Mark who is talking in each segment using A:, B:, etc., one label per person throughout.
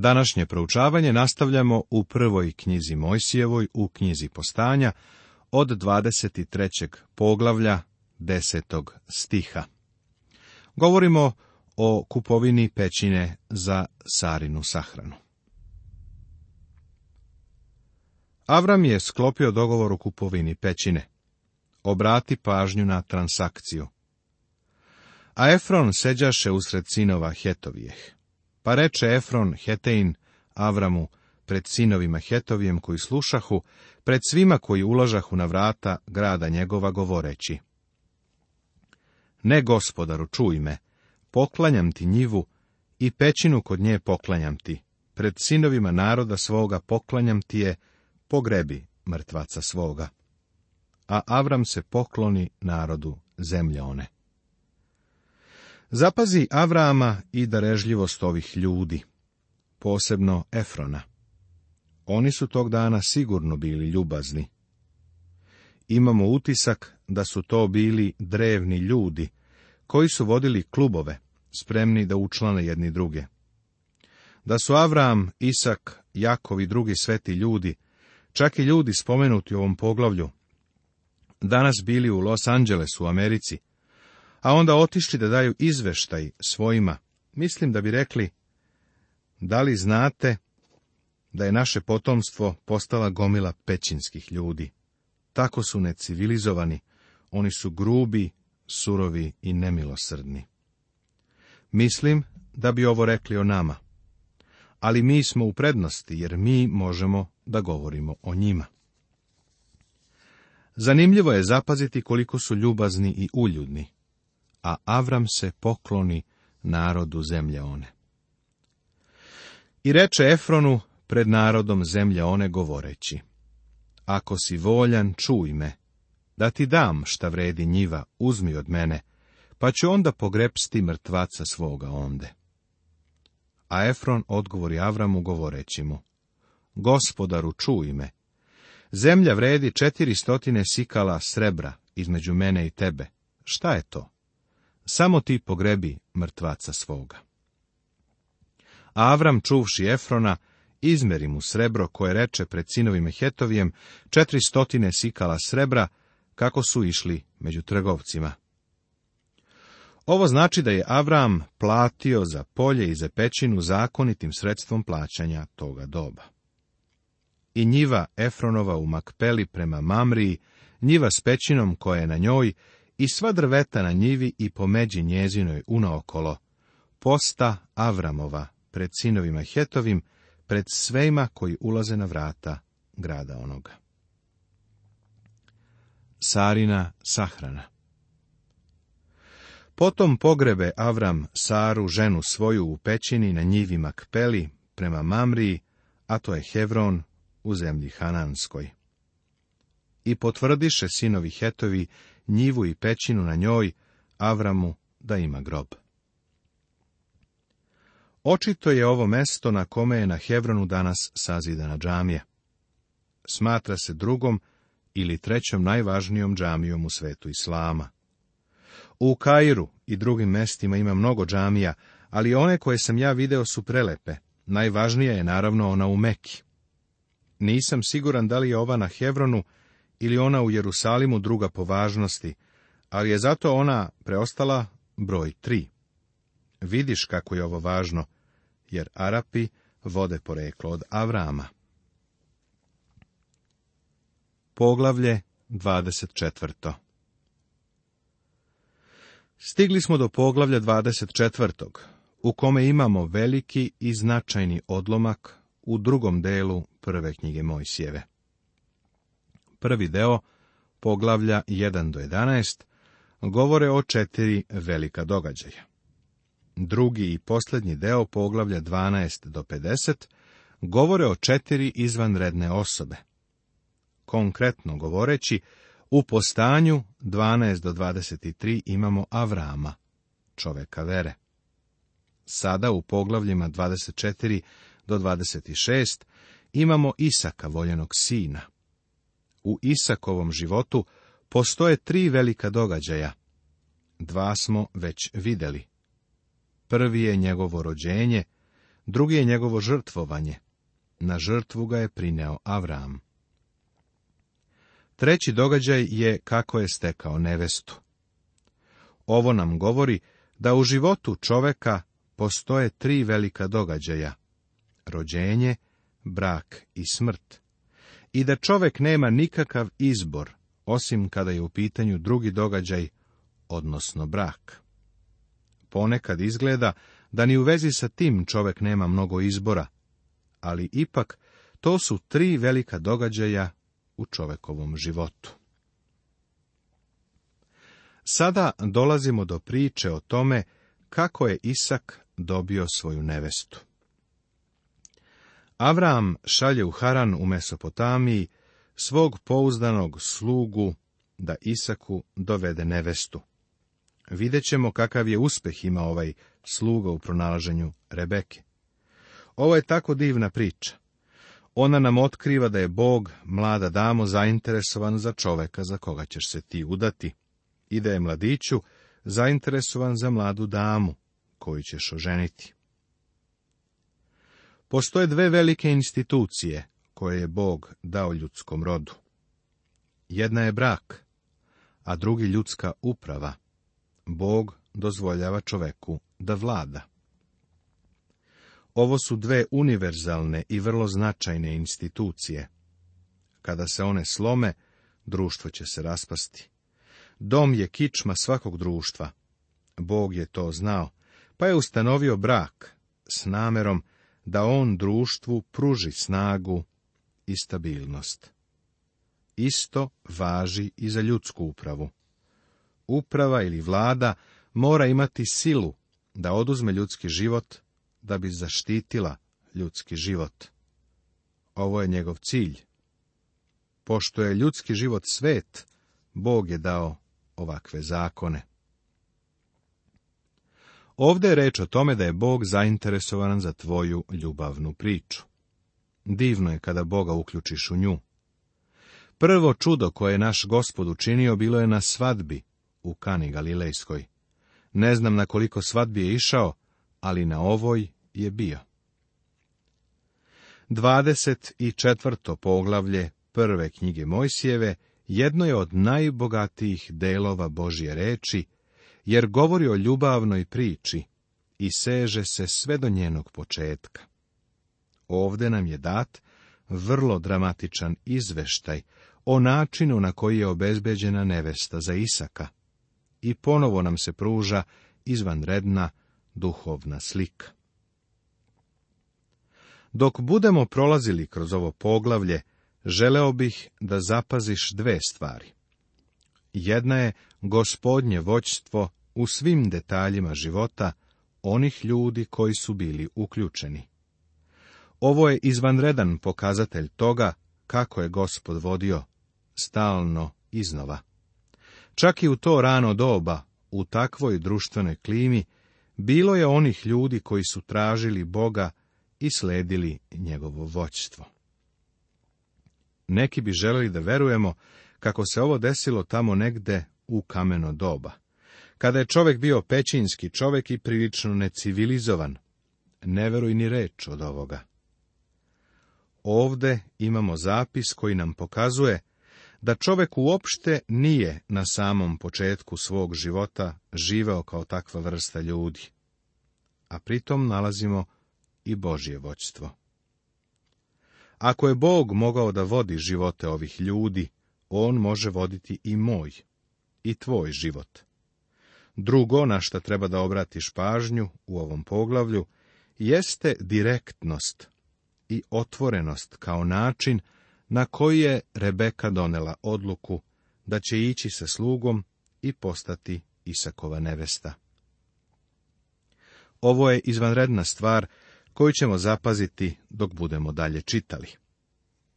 A: Današnje proučavanje nastavljamo u prvoj knjizi Mojsijevoj, u knjizi Postanja, od 23. poglavlja 10. stiha. Govorimo o kupovini pećine za sarinu sahranu. Avram je sklopio dogovor o kupovini pećine. Obrati pažnju na transakciju. A Efron seđaše usred sinova Hetovijeh. Pa reče Efron Hetein Avramu, pred sinovima Hetovijem koji slušahu, pred svima koji ulažahu na vrata grada njegova govoreći. Ne, gospodaru, čuj me, poklanjam ti njivu i pećinu kod nje poklanjam ti. Pred sinovima naroda svoga poklanjam ti je, pogrebi mrtvaca svoga. A Avram se pokloni narodu zemlje one. Zapazi Avrama i darežljivost ovih ljudi, posebno Efrona. Oni su tog dana sigurno bili ljubazni. Imamo utisak da su to bili drevni ljudi, koji su vodili klubove, spremni da učlane jedni druge. Da su Avram, Isak, Jakov i drugi sveti ljudi, čak i ljudi spomenuti u ovom poglavlju, danas bili u Los Angelesu, u Americi, a onda otišli da daju izveštaj svojima. Mislim da bi rekli, da li znate da je naše potomstvo postala gomila pećinskih ljudi? Tako su necivilizovani, oni su grubi, surovi i nemilosrdni. Mislim da bi ovo rekli o nama, ali mi smo u prednosti jer mi možemo da govorimo o njima. Zanimljivo je zapaziti koliko su ljubazni i uljudni a Avram se pokloni narodu zemlje one. I reče Efronu pred narodom zemlje one govoreći, Ako si voljan, čuj me, da ti dam šta vredi njiva, uzmi od mene, pa ću onda pogrepsti mrtvaca svoga onde. A Efron odgovori Avramu govoreći mu, Gospodaru, čuj me, zemlja vredi četiri stotine sikala srebra između mene i tebe, šta je to? samo ti pogrebi mrtvaca svoga. Avram, čuvši Efrona, izmeri mu srebro koje reče pred sinovim Hetovijem četiri sikala srebra, kako su išli među trgovcima. Ovo znači da je Avram platio za polje i za pećinu zakonitim sredstvom plaćanja toga doba. I njiva Efronova u Makpeli prema Mamriji, njiva s pećinom koja je na njoj i sva drveta na njivi i pomeđi njezinoj unaokolo, posta Avramova pred sinovima Hetovim, pred svejma koji ulaze na vrata grada onoga. Sarina sahrana Potom pogrebe Avram Saru, ženu svoju, u pećini na njivima Kpeli prema Mamriji, a to je Hevron, u zemlji Hananskoj. I potvrdiše sinovi Hetovi njivu i pećinu na njoj, Avramu da ima grob. Očito je ovo mesto na kome je na Hevronu danas sazidana džamija. Smatra se drugom ili trećom najvažnijom džamijom u svetu Islama. U Kairu i drugim mestima ima mnogo džamija, ali one koje sam ja video su prelepe. Najvažnija je naravno ona u Meki. Nisam siguran da li je ova na Hevronu ili ona u Jerusalimu druga po važnosti, ali je zato ona preostala broj tri. Vidiš kako je ovo važno, jer Arapi vode poreklo od Avrama. Poglavlje 24. Stigli smo do poglavlja 24. u kome imamo veliki i značajni odlomak u drugom delu prve knjige Mojsijeve prvi deo, poglavlja 1 do 11, govore o četiri velika događaja. Drugi i posljednji deo poglavlja 12 do 50 govore o četiri izvanredne osobe. Konkretno govoreći, u postanju 12 do 23 imamo Avrama, čoveka vere. Sada u poglavljima 24 do 26 imamo Isaka, voljenog sina u Isakovom životu postoje tri velika događaja. Dva smo već vidjeli. Prvi je njegovo rođenje, drugi je njegovo žrtvovanje. Na žrtvu ga je prineo Avram. Treći događaj je kako je stekao nevestu. Ovo nam govori da u životu čoveka postoje tri velika događaja. Rođenje, brak i smrt i da čovek nema nikakav izbor, osim kada je u pitanju drugi događaj, odnosno brak. Ponekad izgleda da ni u vezi sa tim čovek nema mnogo izbora, ali ipak to su tri velika događaja u čovekovom životu. Sada dolazimo do priče o tome kako je Isak dobio svoju nevestu. Avram šalje u Haran u Mesopotamiji svog pouzdanog slugu da Isaku dovede nevestu. Vidjet ćemo kakav je uspeh ima ovaj sluga u pronalaženju Rebeke. Ovo je tako divna priča. Ona nam otkriva da je Bog, mlada damo, zainteresovan za čoveka za koga ćeš se ti udati i da je mladiću zainteresovan za mladu damu koju ćeš oženiti. Postoje dve velike institucije koje je Bog dao ljudskom rodu. Jedna je brak, a drugi ljudska uprava. Bog dozvoljava čoveku da vlada. Ovo su dve univerzalne i vrlo značajne institucije. Kada se one slome, društvo će se raspasti. Dom je kičma svakog društva. Bog je to znao, pa je ustanovio brak s namerom da on društvu pruži snagu i stabilnost. Isto važi i za ljudsku upravu. Uprava ili vlada mora imati silu da oduzme ljudski život, da bi zaštitila ljudski život. Ovo je njegov cilj. Pošto je ljudski život svet, Bog je dao ovakve zakone. Ovdje je reč o tome da je Bog zainteresovan za tvoju ljubavnu priču. Divno je kada Boga uključiš u nju. Prvo čudo koje je naš gospod učinio bilo je na svadbi u Kani Galilejskoj. Ne znam na koliko svadbi je išao, ali na ovoj je bio. 24. poglavlje prve knjige Mojsijeve jedno je od najbogatijih delova Božje reči jer govori o ljubavnoj priči i seže se sve do njenog početka. Ovde nam je dat vrlo dramatičan izveštaj o načinu na koji je obezbeđena nevesta za Isaka i ponovo nam se pruža izvanredna duhovna slika. Dok budemo prolazili kroz ovo poglavlje, želeo bih da zapaziš dve stvari. Jedna je gospodnje voćstvo u svim detaljima života onih ljudi koji su bili uključeni. Ovo je izvanredan pokazatelj toga kako je gospod vodio, stalno iznova. Čak i u to rano doba, u takvoj društvenoj klimi, bilo je onih ljudi koji su tražili Boga i sledili njegovo voćstvo. Neki bi željeli da verujemo kako se ovo desilo tamo negde u kameno doba. Kada je čovjek bio pećinski čovjek i prilično necivilizovan, ne veruj ni reč od ovoga. Ovde imamo zapis koji nam pokazuje da čovjek uopšte nije na samom početku svog života živeo kao takva vrsta ljudi, a pritom nalazimo i Božje voćstvo. Ako je Bog mogao da vodi živote ovih ljudi, On može voditi i moj, i tvoj život. Drugo na što treba da obratiš pažnju u ovom poglavlju jeste direktnost i otvorenost kao način na koji je Rebeka donela odluku da će ići sa slugom i postati Isakova nevesta. Ovo je izvanredna stvar koju ćemo zapaziti dok budemo dalje čitali.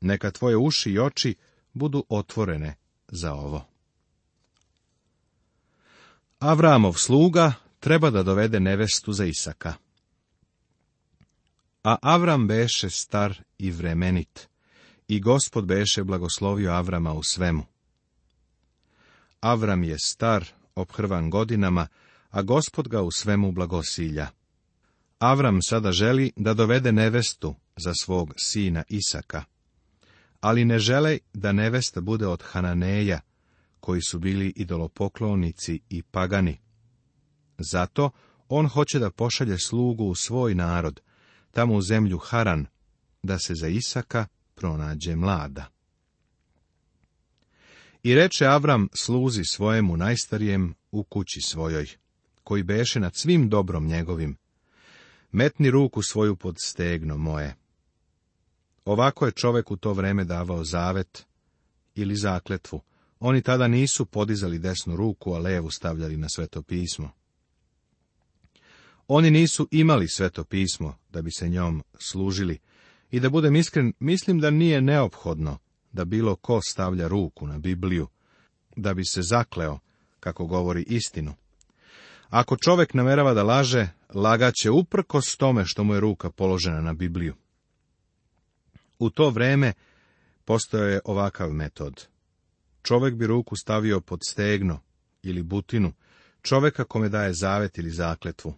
A: Neka tvoje uši i oči budu otvorene za ovo. Avramov sluga treba da dovede nevestu za Isaka. A Avram beše star i vremenit, i gospod beše blagoslovio Avrama u svemu. Avram je star, obhrvan godinama, a gospod ga u svemu blagosilja. Avram sada želi da dovede nevestu za svog sina Isaka. Ali ne žele da nevesta bude od Hananeja, koji su bili idolopoklonici i pagani. Zato on hoće da pošalje slugu u svoj narod, tamo u zemlju Haran, da se za Isaka pronađe mlada. I reče Avram sluzi svojemu najstarijem u kući svojoj, koji beše nad svim dobrom njegovim. Metni ruku svoju pod stegno moje. Ovako je čovek u to vreme davao zavet ili zakletvu, oni tada nisu podizali desnu ruku, a levu stavljali na sveto pismo. Oni nisu imali sveto pismo da bi se njom služili i da budem iskren, mislim da nije neophodno da bilo ko stavlja ruku na Bibliju, da bi se zakleo kako govori istinu. Ako čovek namerava da laže, lagaće uprkos tome što mu je ruka položena na Bibliju. U to vreme postojao je ovakav metod. Čovek bi ruku stavio pod stegno ili butinu, čoveka kome daje zavet ili zakletvu.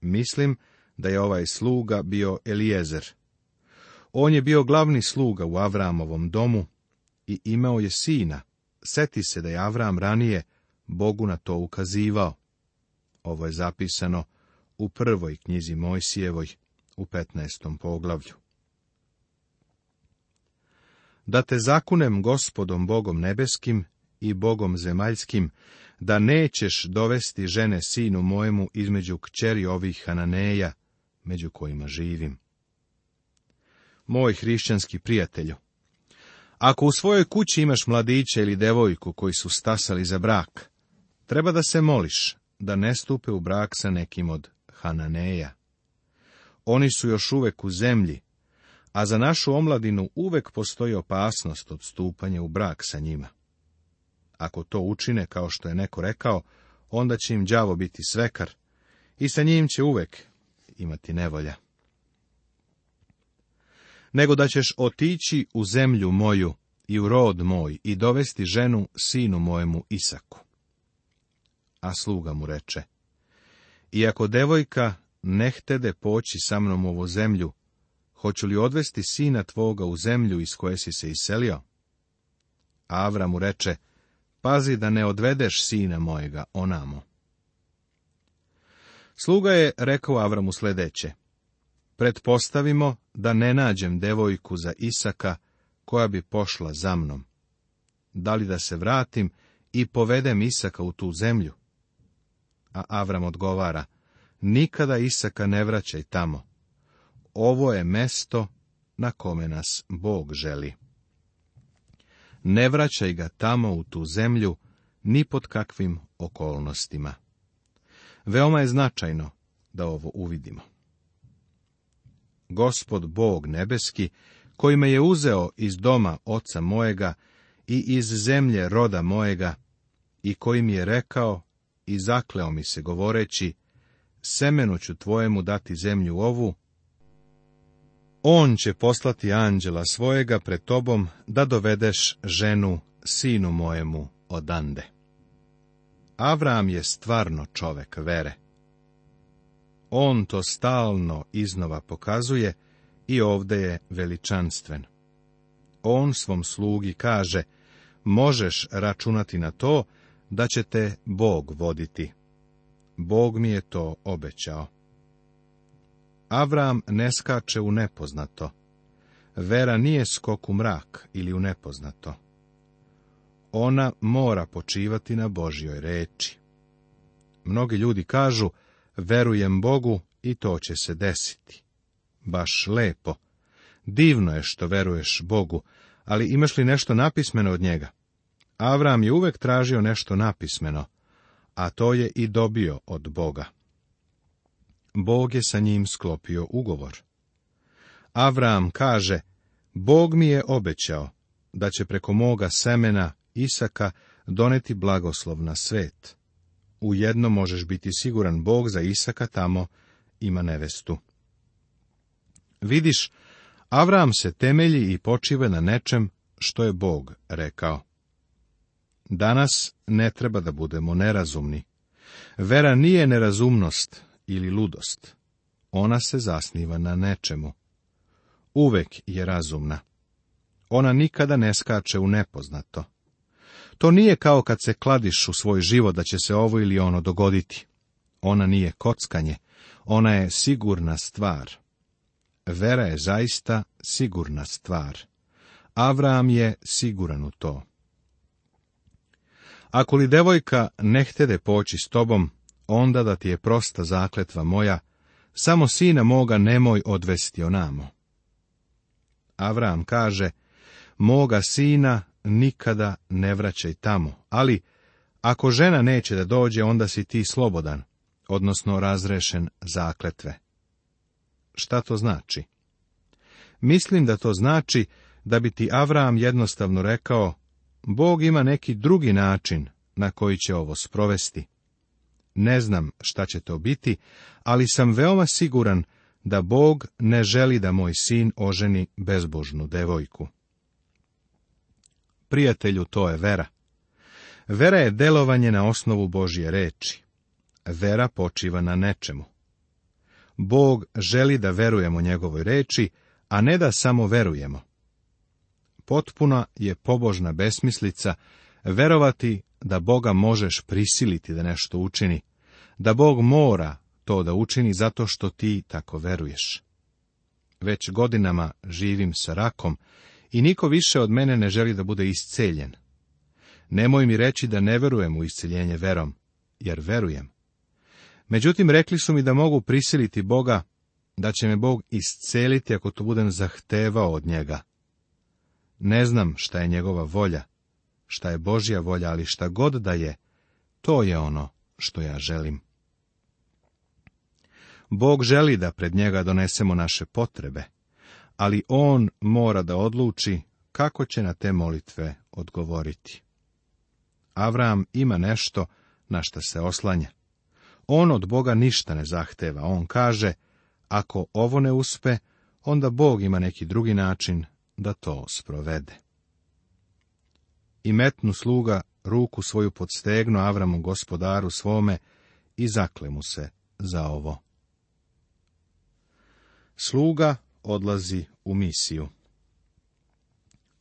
A: Mislim da je ovaj sluga bio Elijezer. On je bio glavni sluga u Avramovom domu i imao je sina. Seti se da je Avram ranije Bogu na to ukazivao. Ovo je zapisano u prvoj knjizi Mojsijevoj u 15. poglavlju da te zakunem gospodom Bogom nebeskim i Bogom zemaljskim, da nećeš dovesti žene sinu mojemu između kćeri ovih Hananeja, među kojima živim. Moj hrišćanski prijatelju, ako u svojoj kući imaš mladiće ili devojku koji su stasali za brak, treba da se moliš da ne stupe u brak sa nekim od Hananeja. Oni su još uvek u zemlji a za našu omladinu uvek postoji opasnost od stupanja u brak sa njima. Ako to učine, kao što je neko rekao, onda će im đavo biti svekar i sa njim će uvek imati nevolja. Nego da ćeš otići u zemlju moju i u rod moj i dovesti ženu sinu mojemu Isaku. A sluga mu reče, iako devojka ne htede poći sa mnom u ovo zemlju, hoću li odvesti sina tvoga u zemlju iz koje si se iselio? Avramu mu reče, pazi da ne odvedeš sina mojega onamo. Sluga je rekao Avramu sledeće, pretpostavimo da ne nađem devojku za Isaka koja bi pošla za mnom. Da li da se vratim i povedem Isaka u tu zemlju? A Avram odgovara, nikada Isaka ne vraćaj tamo. Ovo je mesto na kome nas Bog želi. Ne vraćaj ga tamo u tu zemlju ni pod kakvim okolnostima. Veoma je značajno da ovo uvidimo. Gospod Bog nebeski, koji me je uzeo iz doma oca mojega i iz zemlje roda mojega, i koji mi je rekao i zakleo mi se govoreći, semenu ću tvojemu dati zemlju ovu, on će poslati anđela svojega pred tobom da dovedeš ženu sinu mojemu odande. Avram je stvarno čovek vere. On to stalno iznova pokazuje i ovdje je veličanstven. On svom slugi kaže, možeš računati na to da će te Bog voditi. Bog mi je to obećao. Avram ne skače u nepoznato. Vera nije skok u mrak ili u nepoznato. Ona mora počivati na Božjoj reči. Mnogi ljudi kažu, verujem Bogu i to će se desiti. Baš lepo. Divno je što veruješ Bogu, ali imaš li nešto napismeno od njega? Avram je uvek tražio nešto napismeno, a to je i dobio od Boga. Bog je sa njim sklopio ugovor. Avram kaže, Bog mi je obećao da će preko moga semena Isaka doneti blagoslov na svet. U jedno možeš biti siguran, Bog za Isaka tamo ima nevestu. Vidiš, Avram se temelji i počive na nečem što je Bog rekao. Danas ne treba da budemo nerazumni. Vera nije nerazumnost, ili ludost. Ona se zasniva na nečemu. Uvek je razumna. Ona nikada ne skače u nepoznato. To nije kao kad se kladiš u svoj život da će se ovo ili ono dogoditi. Ona nije kockanje, ona je sigurna stvar. Vera je zaista sigurna stvar. Avram je siguran u to. Ako li devojka ne htede poći s tobom, onda da ti je prosta zakletva moja, samo sina moga nemoj odvesti onamo. Avram kaže, moga sina nikada ne vraćaj tamo, ali ako žena neće da dođe, onda si ti slobodan, odnosno razrešen zakletve. Šta to znači? Mislim da to znači da bi ti Avram jednostavno rekao, Bog ima neki drugi način na koji će ovo sprovesti. Ne znam šta će to biti, ali sam veoma siguran da Bog ne želi da moj sin oženi bezbožnu devojku. Prijatelju, to je vera. Vera je delovanje na osnovu Božje reči. Vera počiva na nečemu. Bog želi da verujemo njegovoj reči, a ne da samo verujemo. Potpuna je pobožna besmislica verovati da Boga možeš prisiliti da nešto učini, da Bog mora to da učini zato što ti tako veruješ. Već godinama živim sa rakom i niko više od mene ne želi da bude isceljen. Nemoj mi reći da ne verujem u isceljenje verom, jer verujem. Međutim, rekli su mi da mogu prisiliti Boga, da će me Bog isceliti ako to budem zahtevao od njega. Ne znam šta je njegova volja, šta je Božja volja, ali šta god da je, to je ono što ja želim. Bog želi da pred njega donesemo naše potrebe, ali on mora da odluči kako će na te molitve odgovoriti. Avram ima nešto na što se oslanja. On od Boga ništa ne zahteva. On kaže, ako ovo ne uspe, onda Bog ima neki drugi način da to sprovede. I metnu sluga ruku svoju podstegnu Avramu gospodaru svome i zakle mu se za ovo. Sluga odlazi u misiju.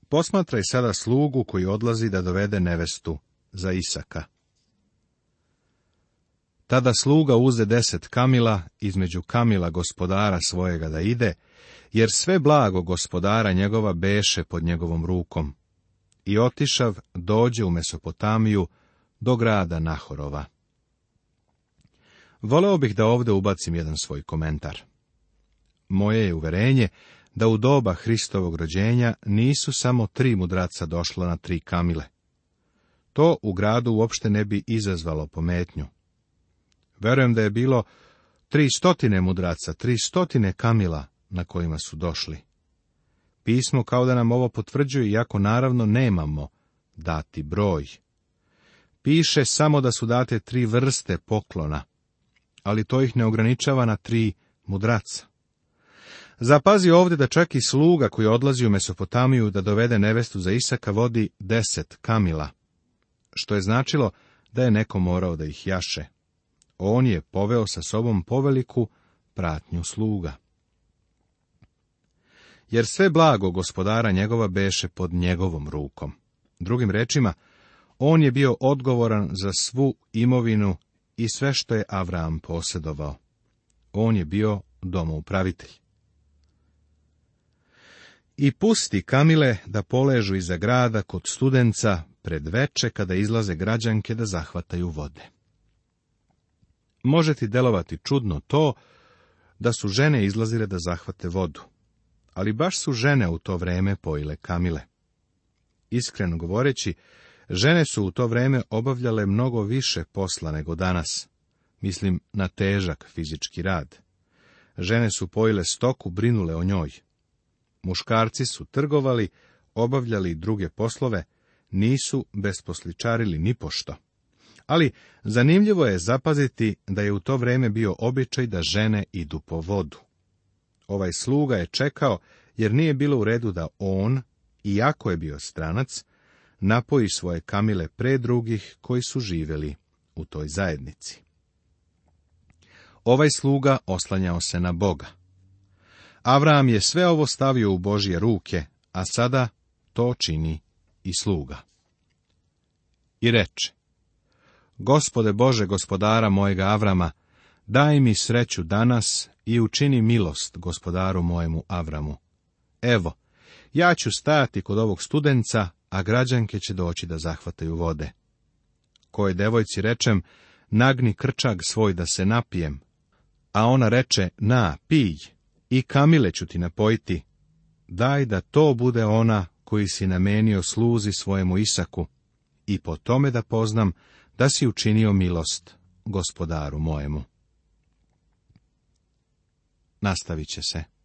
A: Posmatraj sada slugu koji odlazi da dovede nevestu za Isaka. Tada sluga uze deset kamila između kamila gospodara svojega da ide, jer sve blago gospodara njegova beše pod njegovom rukom. I otišav dođe u Mesopotamiju do grada Nahorova. Voleo bih da ovde ubacim jedan svoj komentar. Moje je uverenje da u doba Hristovog rođenja nisu samo tri mudraca došla na tri kamile. To u gradu uopšte ne bi izazvalo pometnju. Verujem da je bilo tri stotine mudraca, tri stotine kamila na kojima su došli. Pismo kao da nam ovo potvrđuje, iako naravno nemamo dati broj. Piše samo da su date tri vrste poklona, ali to ih ne ograničava na tri mudraca. Zapazi ovdje da čak i sluga koji odlazi u Mesopotamiju da dovede nevestu za Isaka vodi deset kamila, što je značilo da je neko morao da ih jaše. On je poveo sa sobom poveliku pratnju sluga. Jer sve blago gospodara njegova beše pod njegovom rukom. Drugim rečima, on je bio odgovoran za svu imovinu i sve što je Avram posjedovao. On je bio domoupravitelj i pusti kamile da poležu iza grada kod studenca pred veče kada izlaze građanke da zahvataju vode. Može ti delovati čudno to da su žene izlazile da zahvate vodu, ali baš su žene u to vreme pojile kamile. Iskreno govoreći, žene su u to vreme obavljale mnogo više posla nego danas, mislim na težak fizički rad. Žene su pojile stoku, brinule o njoj. Muškarci su trgovali, obavljali druge poslove, nisu besposličarili ni pošto. Ali zanimljivo je zapaziti da je u to vrijeme bio običaj da žene idu po vodu. Ovaj sluga je čekao jer nije bilo u redu da on, iako je bio stranac, napoji svoje kamile pre drugih koji su živjeli u toj zajednici. Ovaj sluga oslanjao se na Boga. Avram je sve ovo stavio u Božje ruke, a sada to čini i sluga. I reče, Gospode Bože, gospodara mojega Avrama, daj mi sreću danas i učini milost gospodaru mojemu Avramu. Evo, ja ću stajati kod ovog studenca, a građanke će doći da zahvataju vode. Koje devojci rečem, nagni krčag svoj da se napijem, a ona reče, na, pij, i kamile ću ti napojiti. Daj da to bude ona koji si namenio sluzi svojemu Isaku i po tome da poznam da si učinio milost gospodaru mojemu. Nastavit će se.